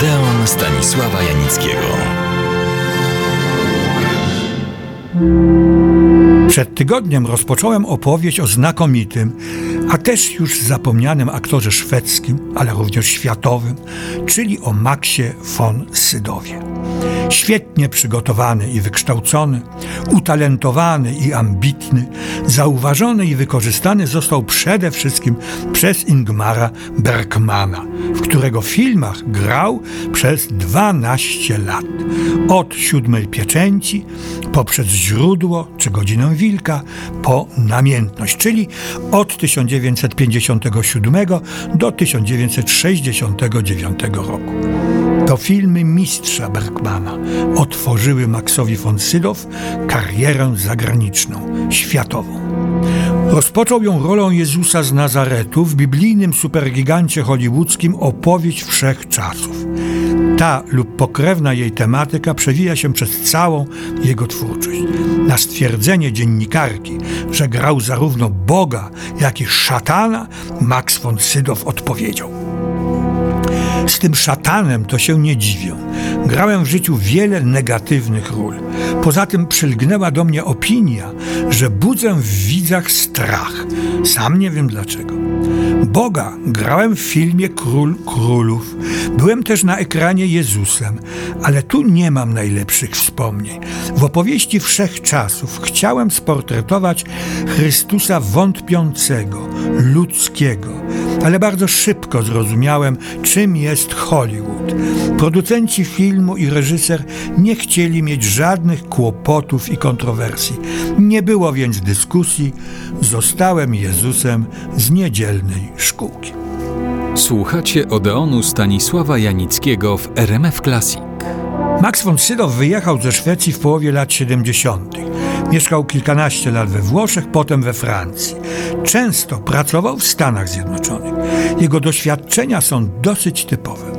Odeon Stanisława Janickiego. Przed tygodniem rozpocząłem opowieść o znakomitym, a też już zapomnianym aktorze szwedzkim, ale również światowym, czyli o Maxie von Sydowie. Świetnie przygotowany i wykształcony, utalentowany i ambitny, zauważony i wykorzystany został przede wszystkim przez Ingmara Bergmana, w którego filmach grał przez 12 lat. Od siódmej pieczęci, poprzez źródło czy godzinę wilka, po namiętność, czyli od 1957 do 1969 roku. To filmy mistrza Bergmana otworzyły Maxowi von Sydow karierę zagraniczną, światową. Rozpoczął ją rolą Jezusa z Nazaretu w biblijnym supergigancie hollywoodzkim Opowieść Wszechczasów. Ta lub pokrewna jej tematyka przewija się przez całą jego twórczość. Na stwierdzenie dziennikarki, że grał zarówno Boga, jak i szatana, Max von Sydow odpowiedział – z tym szatanem to się nie dziwię. Grałem w życiu wiele negatywnych ról. Poza tym przylgnęła do mnie opinia, że budzę w widzach strach. Sam nie wiem dlaczego. Boga grałem w filmie Król Królów. Byłem też na ekranie Jezusem, ale tu nie mam najlepszych wspomnień. W opowieści Wszechczasów chciałem sportretować Chrystusa wątpiącego, ludzkiego, ale bardzo szybko zrozumiałem, czym jest Hollywood. Producenci filmu i reżyser nie chcieli mieć żadnych kłopotów i kontrowersji. Nie było więc dyskusji. Zostałem Jezusem z szkółki. Słuchacie Odeonu Stanisława Janickiego w RMF Classic. Max von Sydow wyjechał ze Szwecji w połowie lat 70. Mieszkał kilkanaście lat we Włoszech, potem we Francji. Często pracował w Stanach Zjednoczonych. Jego doświadczenia są dosyć typowe.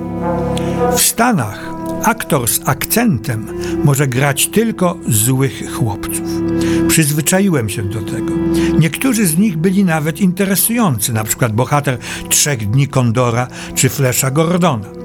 W Stanach aktor z akcentem może grać tylko złych chłopców. Przyzwyczaiłem się do tego. Niektórzy z nich byli nawet interesujący, na przykład bohater Trzech Dni Kondora czy Flesza Gordona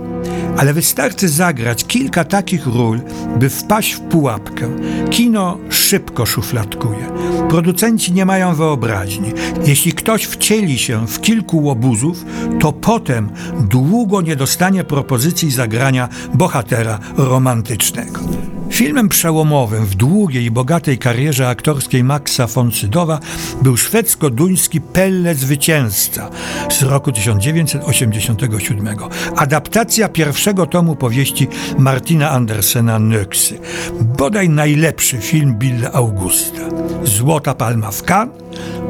ale wystarczy zagrać kilka takich ról, by wpaść w pułapkę. Kino szybko szufladkuje. Producenci nie mają wyobraźni. Jeśli ktoś wcieli się w kilku łobuzów, to potem długo nie dostanie propozycji zagrania bohatera romantycznego. Filmem przełomowym w długiej i bogatej karierze aktorskiej Maxa von Sydowa był szwedzko-duński Pelle Zwycięzca z roku 1987. Adaptacja pierwszego tomu powieści Martina Andersena Nöksy. Bodaj najlepszy film Billa Augusta. Złota Palma w Cannes,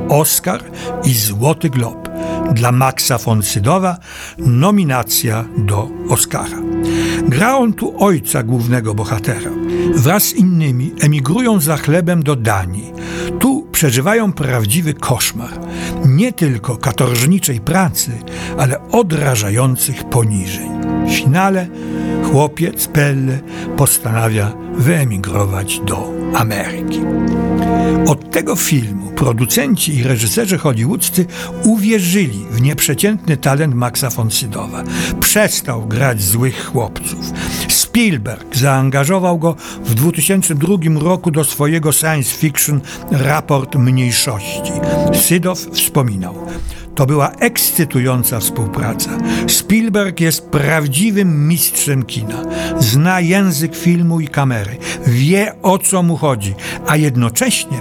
Oscar i Złoty Glob. Dla Maxa von Sydowa nominacja do Oscara. Gra on tu ojca głównego bohatera. Wraz z innymi emigrują za chlebem do Danii. Tu przeżywają prawdziwy koszmar. Nie tylko katorżniczej pracy, ale odrażających poniżeń. W finale chłopiec Pelle postanawia wyemigrować do Ameryki. Od tego filmu producenci i reżyserzy hollywoodzcy uwierzyli w nieprzeciętny talent Maxa von Sydowa. Przestał grać złych chłopców. Spielberg zaangażował go w 2002 roku do swojego science fiction Raport Mniejszości. Sydow wspominał. To była ekscytująca współpraca. Spielberg jest prawdziwym mistrzem kina. Zna język filmu i kamery, wie o co mu chodzi, a jednocześnie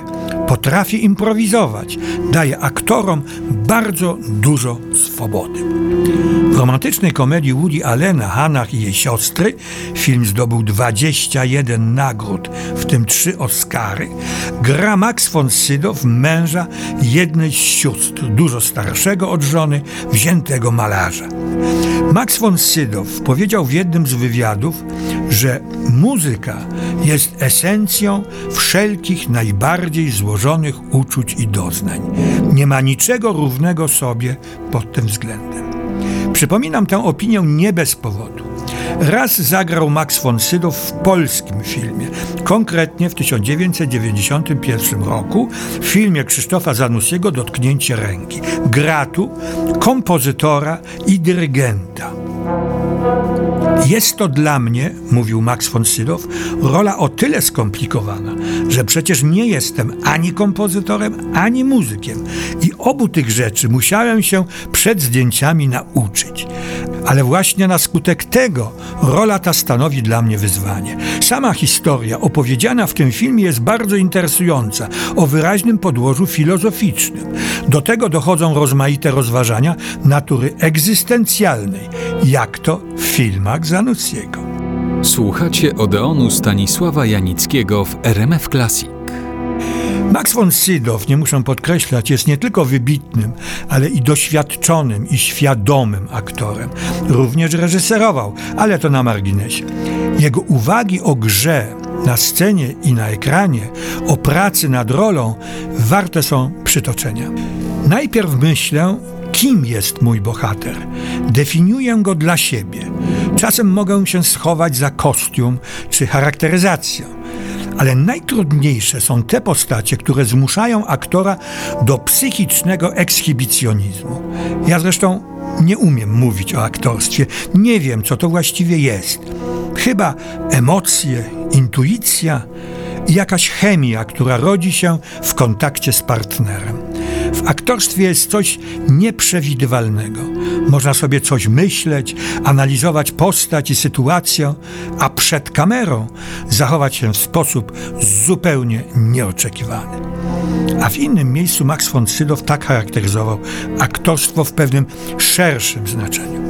potrafi improwizować. Daje aktorom bardzo dużo swobody. W romantycznej komedii Woody Allena, Hannah i jej siostry film zdobył 21 nagród, w tym trzy Oscary. Gra Max von Sydow, męża jednej z sióstr, dużo starszego od żony, wziętego malarza. Max von Sydow powiedział w jednym z wywiadów, że muzyka jest esencją wszelkich najbardziej złożonych uczuć i doznań. Nie ma niczego równego sobie pod tym względem. Przypominam tę opinię nie bez powodu. Raz zagrał Max von Sydow w polskim filmie, konkretnie w 1991 roku w filmie Krzysztofa Zanussiego Dotknięcie ręki. Gratu, kompozytora i dyrygenta. Jest to dla mnie, mówił Max von Sydow, rola o tyle skomplikowana, że przecież nie jestem ani kompozytorem, ani muzykiem. I obu tych rzeczy musiałem się przed zdjęciami nauczyć. Ale właśnie na skutek tego rola ta stanowi dla mnie wyzwanie. Sama historia opowiedziana w tym filmie jest bardzo interesująca, o wyraźnym podłożu filozoficznym. Do tego dochodzą rozmaite rozważania natury egzystencjalnej, jak to w filmach Zanussiego. Słuchacie Odeonu Stanisława Janickiego w RMF Classic. Max von Sydow, nie muszę podkreślać, jest nie tylko wybitnym, ale i doświadczonym i świadomym aktorem. Również reżyserował, ale to na marginesie. Jego uwagi o grze na scenie i na ekranie, o pracy nad rolą, warte są przytoczenia. Najpierw myślę, kim jest mój bohater. Definiuję go dla siebie. Czasem mogę się schować za kostium czy charakteryzację. Ale najtrudniejsze są te postacie, które zmuszają aktora do psychicznego ekshibicjonizmu. Ja zresztą nie umiem mówić o aktorstwie, nie wiem, co to właściwie jest. Chyba emocje, intuicja i jakaś chemia, która rodzi się w kontakcie z partnerem. W aktorstwie jest coś nieprzewidywalnego. Można sobie coś myśleć, analizować postać i sytuację, a przed kamerą zachować się w sposób zupełnie nieoczekiwany. A w innym miejscu Max von Sydow tak charakteryzował aktorstwo w pewnym szerszym znaczeniu.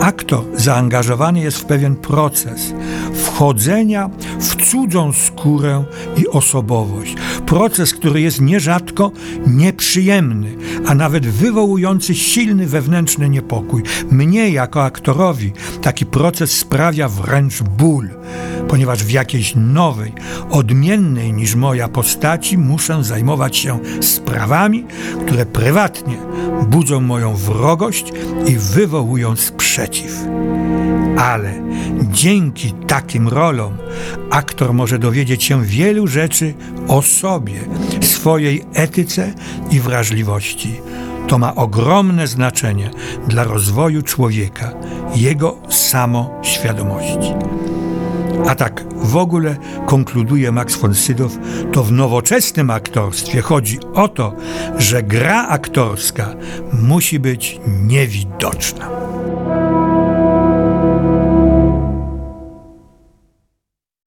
Aktor zaangażowany jest w pewien proces wchodzenia w cudzą skórę i osobowość. Proces, który jest nierzadko nieprzyjemny, a nawet wywołujący silny wewnętrzny niepokój. Mnie, jako aktorowi, taki proces sprawia wręcz ból, ponieważ w jakiejś nowej, odmiennej niż moja postaci muszę zajmować się sprawami, które prywatnie budzą moją wrogość i wywołują sprzeciw. Ale dzięki takim rolom aktor może dowiedzieć się wielu rzeczy o sobie, swojej etyce i wrażliwości. To ma ogromne znaczenie dla rozwoju człowieka, jego samoświadomości. A tak w ogóle, konkluduje Max von Sydow, to w nowoczesnym aktorstwie chodzi o to, że gra aktorska musi być niewidoczna.